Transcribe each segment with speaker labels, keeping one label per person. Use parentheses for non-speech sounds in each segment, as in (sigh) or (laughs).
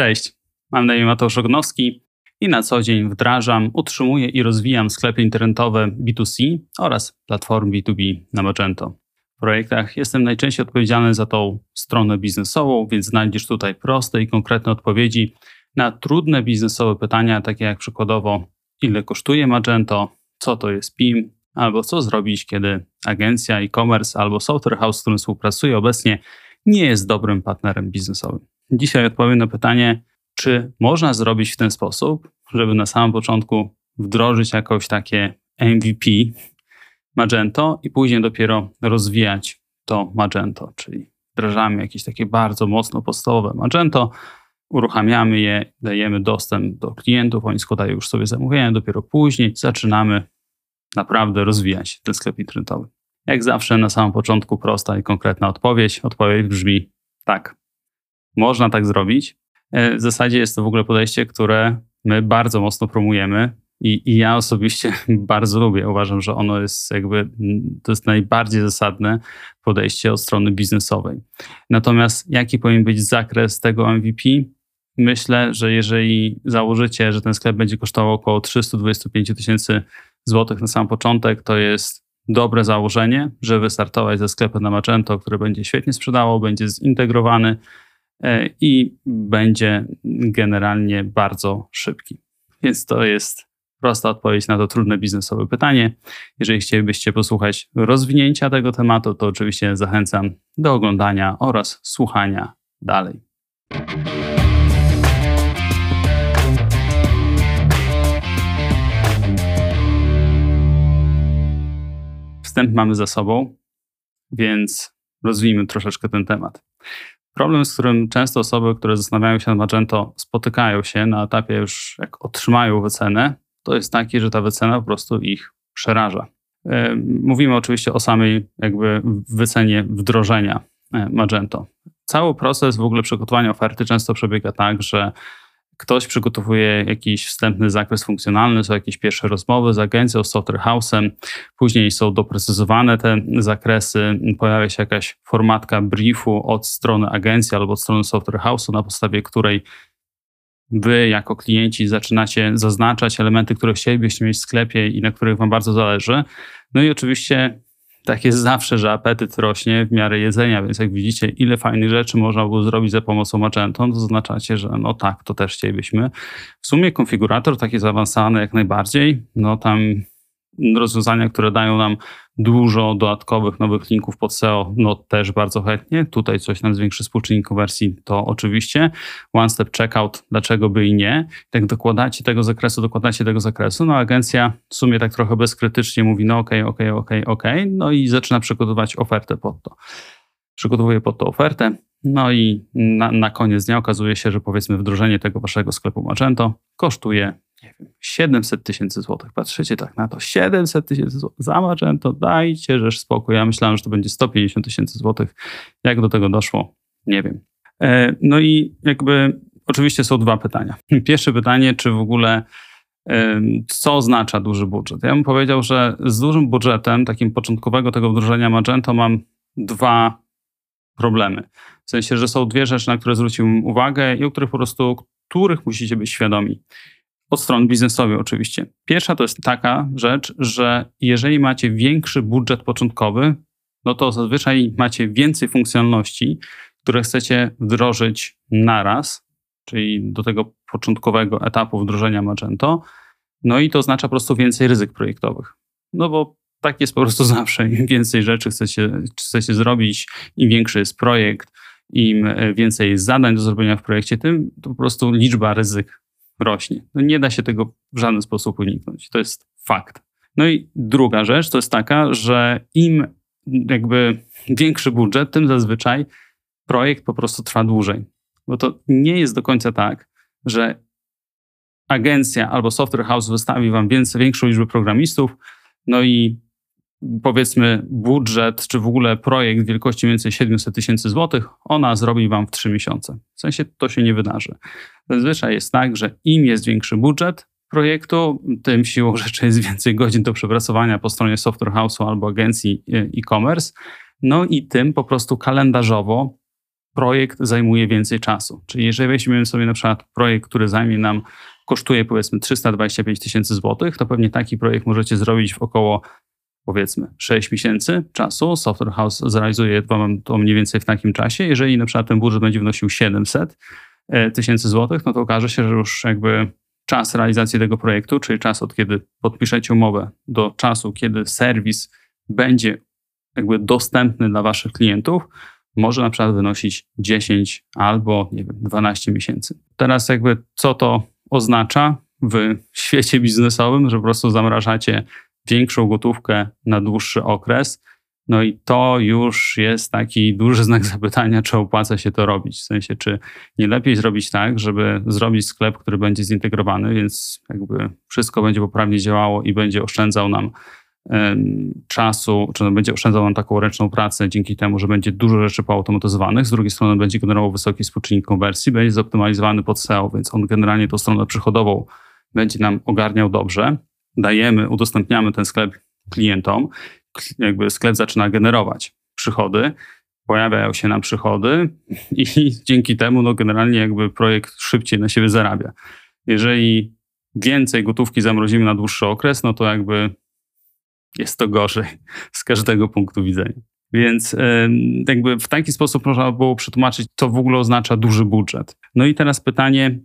Speaker 1: Cześć, mam na imię Mateusz Ognowski i na co dzień wdrażam, utrzymuję i rozwijam sklepy internetowe B2C oraz platformy B2B na Magento. W projektach jestem najczęściej odpowiedzialny za tą stronę biznesową, więc znajdziesz tutaj proste i konkretne odpowiedzi na trudne biznesowe pytania, takie jak przykładowo ile kosztuje Magento, co to jest PIM, albo co zrobić, kiedy agencja e-commerce albo software house, z którym współpracuję obecnie, nie jest dobrym partnerem biznesowym. Dzisiaj odpowiem na pytanie, czy można zrobić w ten sposób, żeby na samym początku wdrożyć jakoś takie MVP Magento i później dopiero rozwijać to Magento, czyli wdrażamy jakieś takie bardzo mocno podstawowe Magento, uruchamiamy je, dajemy dostęp do klientów, oni składają już sobie zamówienia, dopiero później zaczynamy naprawdę rozwijać ten sklep internetowy. Jak zawsze na samym początku prosta i konkretna odpowiedź. Odpowiedź brzmi tak. Można tak zrobić. E, w zasadzie jest to w ogóle podejście, które my bardzo mocno promujemy i, i ja osobiście (laughs) bardzo lubię. Uważam, że ono jest jakby, to jest najbardziej zasadne podejście od strony biznesowej. Natomiast jaki powinien być zakres tego MVP? Myślę, że jeżeli założycie, że ten sklep będzie kosztował około 325 tysięcy złotych na sam początek, to jest dobre założenie, żeby wystartować ze sklepem na Magento, który będzie świetnie sprzedało, będzie zintegrowany i będzie generalnie bardzo szybki. Więc to jest prosta odpowiedź na to trudne biznesowe pytanie. Jeżeli chcielibyście posłuchać rozwinięcia tego tematu, to oczywiście zachęcam do oglądania oraz słuchania dalej. Wstęp mamy za sobą, więc rozwijmy troszeczkę ten temat. Problem, z którym często osoby, które zastanawiają się nad Magento, spotykają się na etapie już, jak otrzymają wycenę, to jest taki, że ta wycena po prostu ich przeraża. E, mówimy oczywiście o samej jakby wycenie wdrożenia e, Magento. Cały proces w ogóle przygotowania oferty często przebiega tak, że ktoś przygotowuje jakiś wstępny zakres funkcjonalny, są jakieś pierwsze rozmowy z agencją, z software house'em, później są doprecyzowane te zakresy, pojawia się jakaś formatka briefu od strony agencji albo od strony software house'u, na podstawie której wy jako klienci zaczynacie zaznaczać elementy, które chcielibyście mieć w sklepie i na których wam bardzo zależy. No i oczywiście tak jest zawsze, że apetyt rośnie w miarę jedzenia, więc jak widzicie, ile fajnych rzeczy można było zrobić za pomocą Magento, to zaznaczacie, że no tak, to też chcielibyśmy. W sumie konfigurator taki zaawansowany jak najbardziej, no tam rozwiązania, które dają nam dużo dodatkowych nowych linków pod SEO, no też bardzo chętnie. Tutaj coś nam zwiększy współczynnik konwersji, to oczywiście. One step checkout, dlaczego by i nie. Jak dokładacie tego zakresu, dokładacie tego zakresu, no agencja w sumie tak trochę bezkrytycznie mówi, no okej, okay, okej, okay, okej, okay, okej, no i zaczyna przygotować ofertę pod to. Przygotowuje pod to ofertę, no i na, na koniec dnia okazuje się, że powiedzmy wdrożenie tego waszego sklepu Magento kosztuje nie wiem, 700 tysięcy złotych. Patrzycie tak na to, 700 tysięcy złotych za Magento, dajcie rzecz spokój. Ja myślałem, że to będzie 150 tysięcy złotych. Jak do tego doszło? Nie wiem. E, no i jakby oczywiście są dwa pytania. (laughs) Pierwsze pytanie, czy w ogóle co oznacza duży budżet? Ja bym powiedział, że z dużym budżetem, takim początkowego tego wdrożenia Magento mam dwa problemy. W sensie, że są dwie rzeczy, na które zwróciłem uwagę i o których po prostu, których musicie być świadomi od strony biznesowej oczywiście. Pierwsza to jest taka rzecz, że jeżeli macie większy budżet początkowy, no to zazwyczaj macie więcej funkcjonalności, które chcecie wdrożyć naraz, czyli do tego początkowego etapu wdrożenia Magento. No i to oznacza po prostu więcej ryzyk projektowych. No bo tak jest po prostu (laughs) zawsze. Im więcej rzeczy chcecie, chcecie zrobić, im większy jest projekt, im więcej jest zadań do zrobienia w projekcie, tym po prostu liczba ryzyk rośnie. No nie da się tego w żaden sposób uniknąć. To jest fakt. No i druga rzecz to jest taka, że im jakby większy budżet, tym zazwyczaj projekt po prostu trwa dłużej. Bo to nie jest do końca tak, że agencja albo software house wystawi wam więcej, większą liczbę programistów, no i powiedzmy budżet, czy w ogóle projekt wielkości mniej więcej 700 tysięcy złotych, ona zrobi wam w 3 miesiące. W sensie to się nie wydarzy. Zazwyczaj jest tak, że im jest większy budżet projektu, tym siłą rzeczy jest więcej godzin do przepracowania po stronie software house'u albo agencji e-commerce, no i tym po prostu kalendarzowo projekt zajmuje więcej czasu. Czyli jeżeli weźmiemy sobie na przykład projekt, który zajmie nam, kosztuje powiedzmy 325 tysięcy złotych, to pewnie taki projekt możecie zrobić w około powiedzmy 6 miesięcy czasu. Software House zrealizuje to mniej więcej w takim czasie. Jeżeli na przykład ten budżet będzie wynosił 700 e, tysięcy złotych, no to okaże się, że już jakby czas realizacji tego projektu, czyli czas od kiedy podpiszecie umowę do czasu, kiedy serwis będzie jakby dostępny dla waszych klientów, może na przykład wynosić 10 albo nie wiem, 12 miesięcy. Teraz jakby co to oznacza w świecie biznesowym, że po prostu zamrażacie większą gotówkę na dłuższy okres. No i to już jest taki duży znak (laughs) zapytania, czy opłaca się to robić. W sensie, czy nie lepiej zrobić tak, żeby zrobić sklep, który będzie zintegrowany, więc jakby wszystko będzie poprawnie działało i będzie oszczędzał nam czasu, czy będzie oszczędzał nam taką ręczną pracę dzięki temu, że będzie dużo rzeczy poautomatyzowanych. Z drugiej strony będzie generował wysoki współczynnik konwersji, będzie zoptymalizowany pod SEO, więc on generalnie tą stronę przychodową będzie nam ogarniał dobrze. Dajemy, udostępniamy ten sklep klientom, jakby sklep zaczyna generować przychody, pojawiają się nam przychody i (laughs) dzięki temu no generalnie jakby projekt szybciej na siebie zarabia. Jeżeli więcej gotówki zamrozimy na dłuższy okres, no to jakby jest to gorzej (laughs) z każdego punktu widzenia. Więc jakby w taki sposób można było przetłumaczyć, co w ogóle oznacza duży budżet. No i teraz pytanie,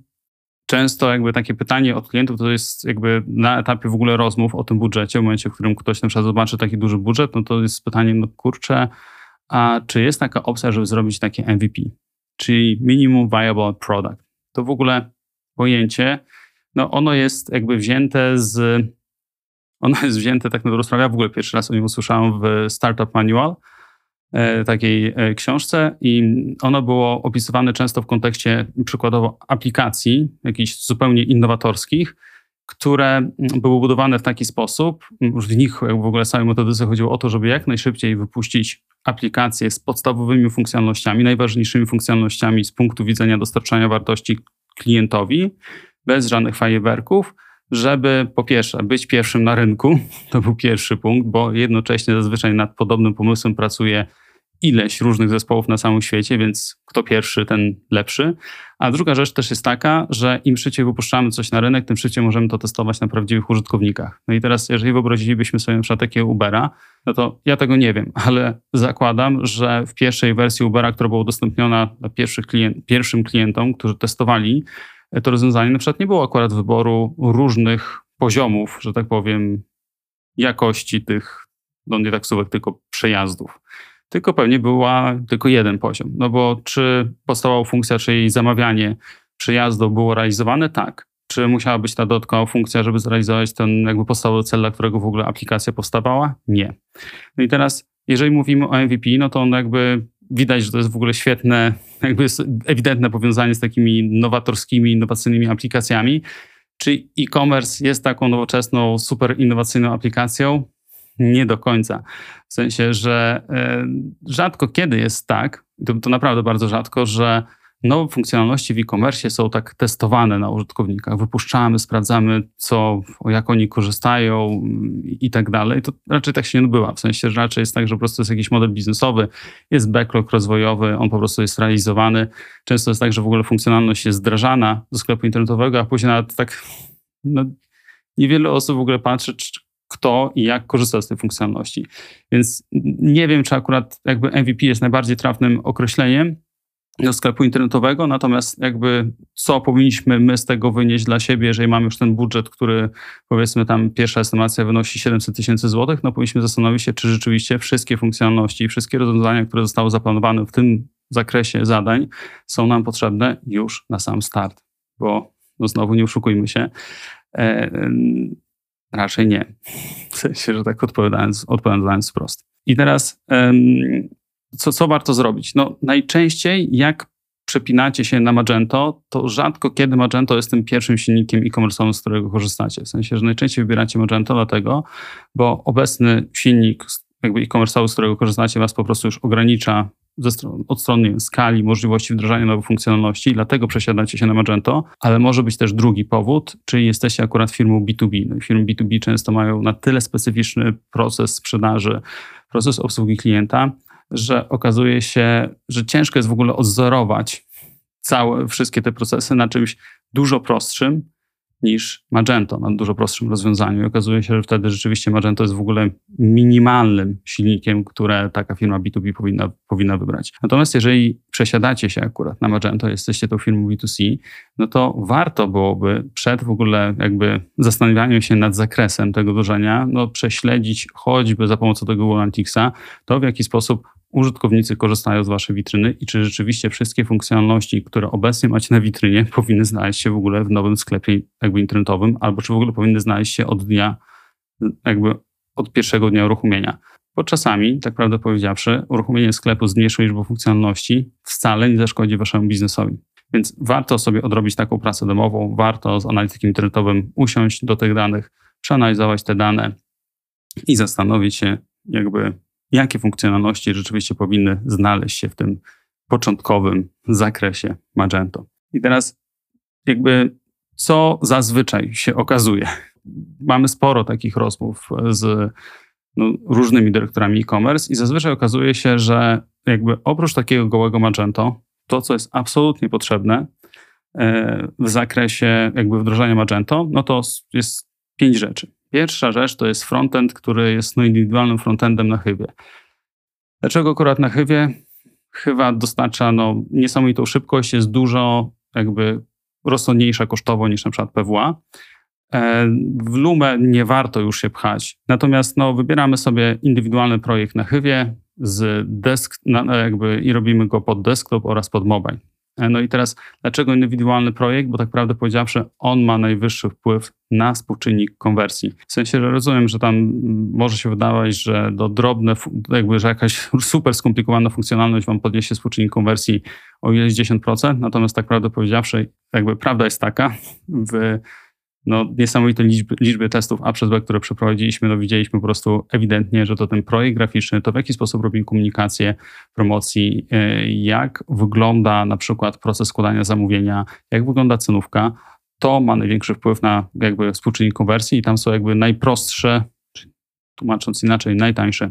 Speaker 1: często jakby takie pytanie od klientów to jest jakby na etapie w ogóle rozmów o tym budżecie, w momencie, w którym ktoś na przykład zobaczy taki duży budżet, no to jest pytanie, no kurczę, a czy jest taka opcja, żeby zrobić takie MVP, czyli Minimum Viable Product? To w ogóle pojęcie, no ono jest jakby wzięte z ono jest wzięte tak na dobrą sprawę. Ja w ogóle pierwszy raz o nim usłyszałem w Startup Manual, takiej e, książce i ono było opisywane często w kontekście przykładowo aplikacji jakichś zupełnie innowatorskich, które były budowane w taki sposób, w nich w ogóle samej metodyce chodziło o to, żeby jak najszybciej wypuścić aplikacje z podstawowymi funkcjonalnościami, najważniejszymi funkcjonalnościami z punktu widzenia dostarczania wartości klientowi, bez żadnych fajerwerków, żeby po pierwsze być pierwszym na rynku, (laughs) to był pierwszy punkt, bo jednocześnie zazwyczaj nad podobnym pomysłem pracuje ileś różnych zespołów na całym świecie, więc kto pierwszy, ten lepszy. A druga rzecz też jest taka, że im szybciej wypuszczamy coś na rynek, tym szybciej możemy to testować na prawdziwych użytkownikach. No i teraz, jeżeli wyobrazilibyśmy sobie przykład takiego Ubera, no to ja tego nie wiem, ale zakładam, że w pierwszej wersji Ubera, która była udostępniona klient, pierwszym klientom, którzy testowali, to rozwiązanie na przykład nie było akurat wyboru różnych poziomów, że tak powiem, jakości tych, no nie taksówek, tylko przejazdów. Tylko pewnie była tylko jeden poziom. No bo czy podstawowa funkcja, czyli zamawianie przejazdu było realizowane? Tak. Czy musiała być ta dodatkowa funkcja, żeby zrealizować ten jakby podstawowy cel, dla którego w ogóle aplikacja powstawała? Nie. No i teraz, jeżeli mówimy o MVP, no to on jakby widać, że to jest w ogóle świetne, jakby ewidentne powiązanie z takimi nowatorskimi, innowacyjnymi aplikacjami. Czy e-commerce jest taką nowoczesną, super innowacyjną aplikacją? Nie do końca. W sensie, że e, rzadko kiedy jest tak, to, to naprawdę bardzo rzadko, że nowe funkcjonalności w e-commerce są tak testowane na użytkownikach. Wypuszczamy, sprawdzamy, co, jak oni korzystają i tak dalej. To raczej tak się nie odbywa. W sensie, że raczej jest tak, że po prostu jest jakiś model biznesowy, jest backlog rozwojowy, on po prostu jest realizowany. Często jest tak, że w ogóle funkcjonalność jest wdrażana do sklepu internetowego, a później nawet tak no, niewiele osób w ogóle patrzy, kto i jak korzysta z tej funkcjonalności. Więc nie wiem, czy akurat jakby MVP jest najbardziej trafnym określeniem, do sklepu internetowego, natomiast jakby co powinniśmy my z tego wynieść dla siebie, jeżeli mamy już ten budżet, który powiedzmy tam pierwsza estymacja wynosi 700 tysięcy złotych, no powinniśmy zastanowić się, czy rzeczywiście wszystkie funkcjonalności i wszystkie rozwiązania, które zostały zaplanowane w tym zakresie zadań są nam potrzebne już na sam start, bo no znowu nie oszukujmy się, e, raczej nie. W sensie, że tak odpowiadając, odpowiadając wprost. I teraz co, co warto zrobić? No, najczęściej jak przepinacie się na Magento, to rzadko kiedy Magento jest tym pierwszym silnikiem e-commerce'owym, z którego korzystacie. W sensie, że najczęściej wybieracie Magento dlatego, bo obecny silnik jakby e-commerce'owy, z którego korzystacie, was po prostu już ogranicza stron, od strony skali, możliwości wdrażania nowych funkcjonalności, dlatego przesiadacie się na Magento, ale może być też drugi powód, czyli jesteście akurat firmą B2B. No firmy B2B często mają na tyle specyficzny proces sprzedaży, proces obsługi klienta, że okazuje się, że ciężko jest w ogóle odzorować całe, wszystkie te procesy na czymś dużo prostszym, niż Magento na dużo prostszym rozwiązaniu. I okazuje się, że wtedy rzeczywiście Magento jest w ogóle minimalnym silnikiem, które taka firma B2B powinna, powinna wybrać. Natomiast jeżeli przesiadacie się akurat na Magento, jesteście tą firmą B2C, no to warto byłoby przed w ogóle jakby zastanawianiem się nad zakresem tego wdrożenia, no prześledzić choćby za pomocą tego Analyticsa to, w jaki sposób użytkownicy korzystają z waszej witryny i czy rzeczywiście wszystkie funkcjonalności, które obecnie macie na witrynie, (laughs) powinny znaleźć się w ogóle w nowym sklepie jakby internetowym, albo czy w ogóle powinny znaleźć się od dnia, jakby od pierwszego dnia uruchomienia. Bo czasami, tak prawdę powiedziawszy, uruchomienie sklepu z mniejszą liczbą funkcjonalności wcale nie zaszkodzi waszemu biznesowi. Więc warto sobie odrobić taką pracę domową, warto z analitykiem internetowym usiąść do tych danych, przeanalizować te dane i zastanowić się, jakby jakie funkcjonalności rzeczywiście powinny znaleźć się w tym początkowym zakresie Magento. I teraz jakby co zazwyczaj się okazuje. Mamy sporo takich rozmów z no, różnymi dyrektorami e-commerce i zazwyczaj okazuje się, że jakby oprócz takiego gołego Magento, to co jest absolutnie potrzebne e, w zakresie jakby wdrożenia Magento, no to jest pięć rzeczy. Pierwsza rzecz to jest frontend, który jest no, indywidualnym frontendem na Chybie. Dlaczego akurat na Chywie? Chyba dostarcza no, niesamowitą szybkość, jest dużo jakby rozsądniejsza kosztowo niż na przykład PWA. E, w Lume nie warto już się pchać. Natomiast no, wybieramy sobie indywidualny projekt na Chywie z desk, jakby, i robimy go pod desktop oraz pod mobile. E, no i teraz, dlaczego indywidualny projekt? Bo tak prawdę powiedziawszy, on ma najwyższy wpływ na współczynnik konwersji. W sensie, że rozumiem, że tam może się wydawać, że do drobne, jakby, że jakaś (laughs) super skomplikowana funkcjonalność wam podniesie współczynnik konwersji o ileś 10%, natomiast tak prawdę powiedziawszy, jakby prawda jest taka, w no, niesamowite liczby, liczby testów A przez B, które przeprowadziliśmy, no, widzieliśmy po prostu ewidentnie, że to ten projekt graficzny, to w jaki sposób robimy komunikację, promocji, e, jak wygląda na przykład proces składania zamówienia, jak wygląda cenówka, to ma największy wpływ na jakby współczynnik konwersji i tam są jakby najprostsze, tłumacząc inaczej, najtańsze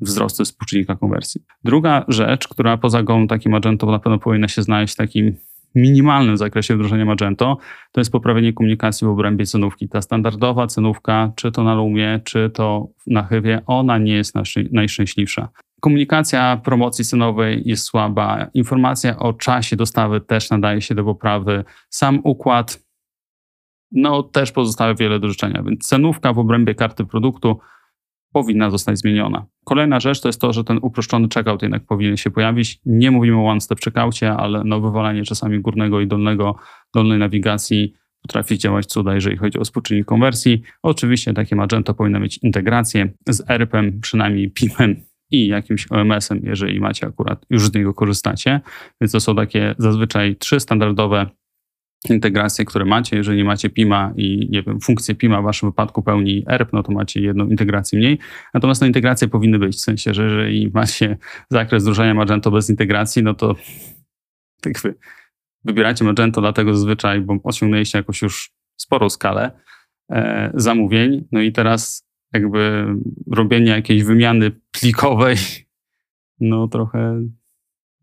Speaker 1: wzrosty współczynnika konwersji. Druga rzecz, która poza gołą takim Magento na pewno powinna się znaleźć w takim minimalnym zakresie wdrożenia Magento, to jest poprawienie komunikacji w obrębie cenówki. Ta standardowa cenówka, czy to na Lumie, czy to na Chywie, ona nie jest najszczęśliwsza. Komunikacja promocji cenowej jest słaba, informacja o czasie dostawy też nadaje się do poprawy. Sam układ no, też pozostawia wiele do życzenia, więc cenówka w obrębie karty produktu powinna zostać zmieniona. Kolejna rzecz to jest to, że ten uproszczony checkout jednak powinien się pojawić. Nie mówimy o one-step checkoutie, ale no wywalanie czasami górnego i dolnego, dolnej nawigacji potrafi działać cuda, jeżeli chodzi o współczynnik konwersji. Oczywiście takie Magento powinno mieć integrację z ERP-em, przynajmniej PIM-em i jakimś OMS-em, jeżeli macie akurat, już z niego korzystacie. Więc to są takie zazwyczaj trzy standardowe integracje, które macie. Jeżeli macie PIMA i nie wiem, funkcję PIMA w waszym wypadku pełni ERP, no to macie jedną integrację mniej. Natomiast te integracje powinny być, w sensie, że jeżeli macie zakres wdrożenia Magento bez integracji, no to tak wy wybieracie Magento dlatego zazwyczaj, bo osiągnęliście jakąś już sporą skalę e, zamówień, no i teraz jakby robienie jakiejś wymiany plikowej, no trochę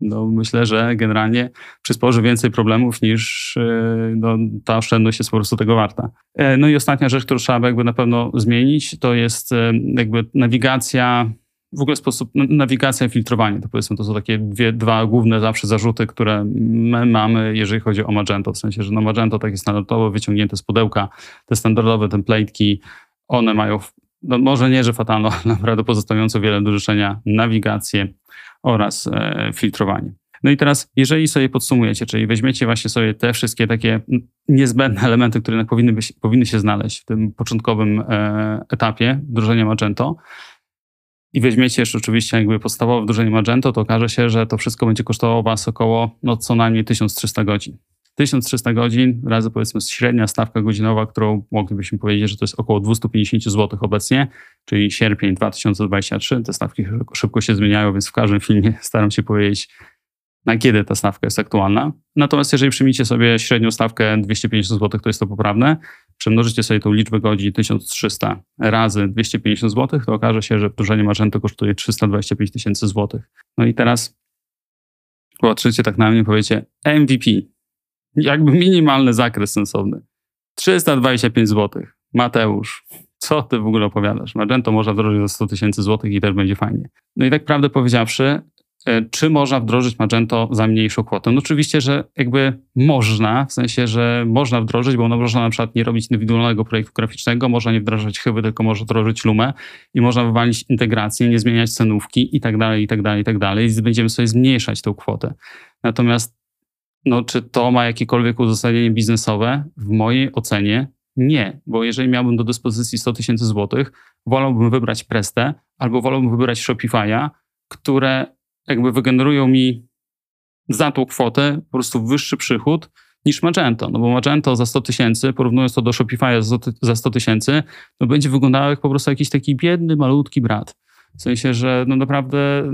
Speaker 1: no myślę, że generalnie przysporzy więcej problemów niż e, no, ta oszczędność jest po prostu tego warta. E, no i ostatnia rzecz, którą trzeba jakby na pewno zmienić, to jest e, jakby nawigacja, w ogóle sposób, nawigacja i filtrowanie. To powiedzmy, to są takie dwie, dwa główne zawsze zarzuty, które my mamy, jeżeli chodzi o Magento. W sensie, że no Magento takie standardowo wyciągnięte z pudełka, te standardowe template'ki, one mają, no może nie, że fatalną, (laughs) ale naprawdę pozostawiająco wiele do życzenia nawigację, oraz e, filtrowanie. No i teraz, jeżeli sobie podsumujecie, czyli weźmiecie właśnie sobie te wszystkie takie niezbędne (laughs) elementy, które powinny, być, powinny się znaleźć w tym początkowym e, etapie wdrożenia Magento, i weźmiecie jeszcze oczywiście jakby podstawowe wdrożenie Magento, to okaże się, że to wszystko będzie kosztowało Was około no, co najmniej 1300 godzin. 1300 godzin razy powiedzmy średnia stawka godzinowa, którą moglibyśmy powiedzieć, że to jest około 250 zł obecnie, czyli sierpień 2023. Te stawki szybko się zmieniają, więc w każdym filmie (laughs) staram się powiedzieć, na kiedy ta stawka jest aktualna. Natomiast jeżeli przyjmiecie sobie średnią stawkę 250 zł, to jest to poprawne. przemnożycie sobie tą liczbę godzin 1300 razy 250 zł, to okaże się, że wdrożenie Magento kosztuje 325 tysięcy złotych. No i teraz patrzycie tak na mnie i powiecie MVP. Jakby minimalny zakres sensowny. 325 zł. Mateusz, co ty w ogóle opowiadasz? Magento można wdrożyć za 100 tysięcy złotych i też będzie fajnie. No i tak prawdę powiedziawszy, E, czy można wdrożyć Magento za mniejszą kwotę? No oczywiście, że jakby można, w sensie, że można wdrożyć, bo ono można na przykład nie robić indywidualnego projektu graficznego, można nie wdrażać chyby, tylko może wdrożyć Lumę i można wywalić integrację, nie zmieniać cenówki i tak dalej, i tak dalej, i tak dalej. I będziemy sobie zmniejszać tą kwotę. Natomiast no, czy to ma jakiekolwiek uzasadnienie biznesowe? W mojej ocenie nie, bo jeżeli miałbym do dyspozycji 100 tysięcy złotych, wolałbym wybrać Prestę albo wolałbym wybrać Shopify'a, które jakby wygenerują mi za tą kwotę po prostu wyższy przychód niż Magento. No bo Magento za 100 tysięcy, porównując to do Shopify'a za 100 tysięcy, no będzie wyglądało jak po prostu jakiś taki biedny, malutki brat. W sensie, że no naprawdę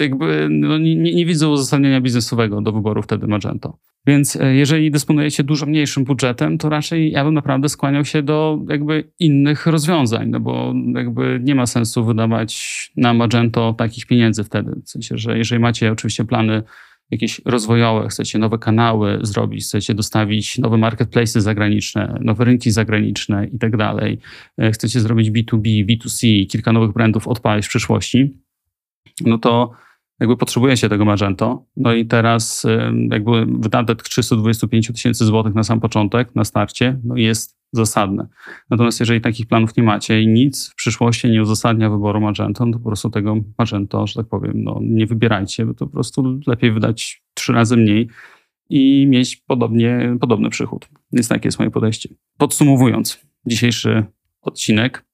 Speaker 1: jakby no nie, nie widzę uzasadnienia biznesowego do wyboru wtedy Magento. Więc e, jeżeli dysponujecie dużo mniejszym budżetem, to raczej ja bym naprawdę skłaniał się do jakby innych rozwiązań, no bo jakby nie ma sensu wydawać na Magento takich pieniędzy wtedy. W sensie, że jeżeli macie oczywiście plany jakieś rozwojowe, chcecie nowe kanały zrobić, chcecie dostawić nowe marketplace zagraniczne, nowe rynki zagraniczne i tak dalej, e, chcecie zrobić B2B, B2C, kilka nowych brandów odpalić w przyszłości, no to jakby potrzebuje się tego Magento. No i teraz jakby wydatek 325 tysięcy złotych na sam początek, na starcie, no jest zasadne. Natomiast jeżeli takich planów nie macie i nic w przyszłości nie uzasadnia wyboru Magento, no to po prostu tego Magento, że tak powiem, no nie wybierajcie, bo to po prostu lepiej wydać trzy razy mniej i mieć podobnie, podobny przychód. Więc takie jest moje podejście. Podsumowując dzisiejszy odcinek,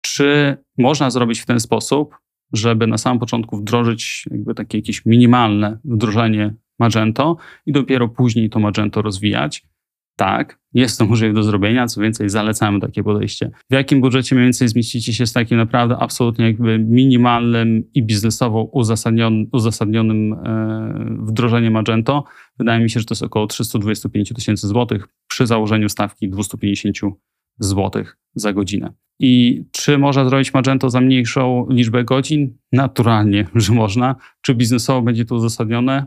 Speaker 1: czy można zrobić w ten sposób, żeby na samym początku wdrożyć jakby takie jakieś minimalne wdrożenie Magento i dopiero później to Magento rozwijać. Tak, jest to możliwe do zrobienia, co więcej, zalecamy takie podejście. W jakim budżecie mniej więcej zmieścicie się z takim naprawdę absolutnie jakby minimalnym i biznesowo uzasadnionym, e, wdrożeniem Magento? Wydaje mi się, że to jest około 325 tysięcy złotych przy założeniu stawki 250 złotych za godzinę. I czy można zrobić Magento za mniejszą liczbę godzin? Naturalnie, (laughs) że można. Czy biznesowo będzie to uzasadnione?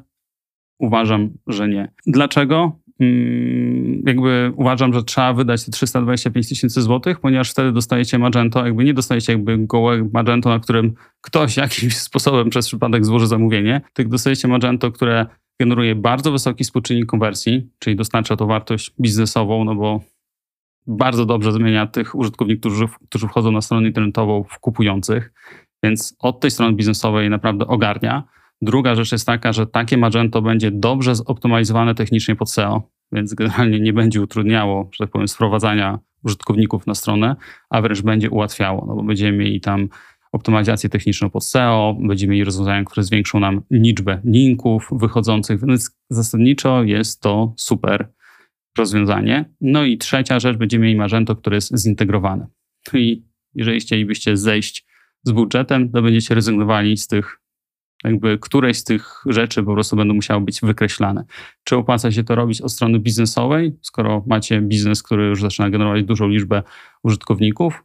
Speaker 1: Uważam, że nie. Dlaczego? Hmm, jakby uważam, że trzeba wydać te 325 tysięcy złotych, ponieważ wtedy dostajecie Magento, jakby nie dostajecie jakby gołe Magento, na którym ktoś (laughs) jakimś sposobem przez przypadek złoży zamówienie, tylko dostajecie Magento, które generuje bardzo wysoki współczynnik konwersji, czyli dostarcza to wartość biznesową, no bo bardzo dobrze zmienia tych użytkowników, którzy, którzy wchodzą na stronę internetową w kupujących, więc od tej strony biznesowej naprawdę ogarnia. Druga rzecz jest taka, że takie Magento będzie dobrze zoptymalizowane technicznie pod SEO, więc generalnie nie będzie utrudniało, że tak powiem, sprowadzania użytkowników na stronę, a wręcz będzie ułatwiało, no bo będziemy mieli tam optymalizację techniczną pod SEO, będziemy mieli rozwiązania, które zwiększą nam liczbę linków wychodzących, więc zasadniczo jest to super rozwiązanie. No i trzecia rzecz, będziemy mieli Magento, które jest zintegrowane. I jeżeli chcielibyście zejść z budżetem, to będziecie rezygnowali z tych, jakby któreś z tych rzeczy po prostu będą musiały być wykreślane. Czy opłaca się to robić od strony biznesowej, skoro macie biznes, który już zaczyna generować dużą liczbę użytkowników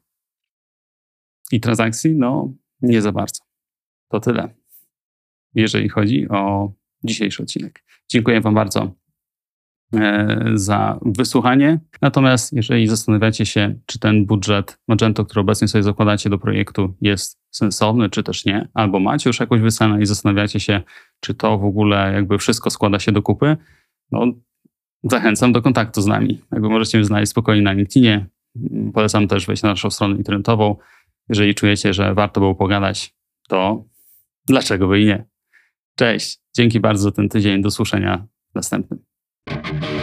Speaker 1: i transakcji? No, nie za bardzo. To tyle, jeżeli chodzi o dzisiejszy odcinek. Dziękuję Wam bardzo za wysłuchanie. Natomiast jeżeli zastanawiacie się, czy ten budżet Magento, który obecnie sobie zakładacie do projektu jest sensowny, czy też nie, albo macie już jakąś wycenę i zastanawiacie się, czy to w ogóle jakby wszystko składa się do kupy, no zachęcam do kontaktu z nami. Jakby możecie mnie znaleźć spokojnie na LinkedInie. Polecam też wejść na naszą stronę internetową. Jeżeli czujecie, że warto było pogadać, to dlaczego by i nie? Cześć. Dzięki bardzo za ten tydzień. Do słyszenia następnym. Thank you.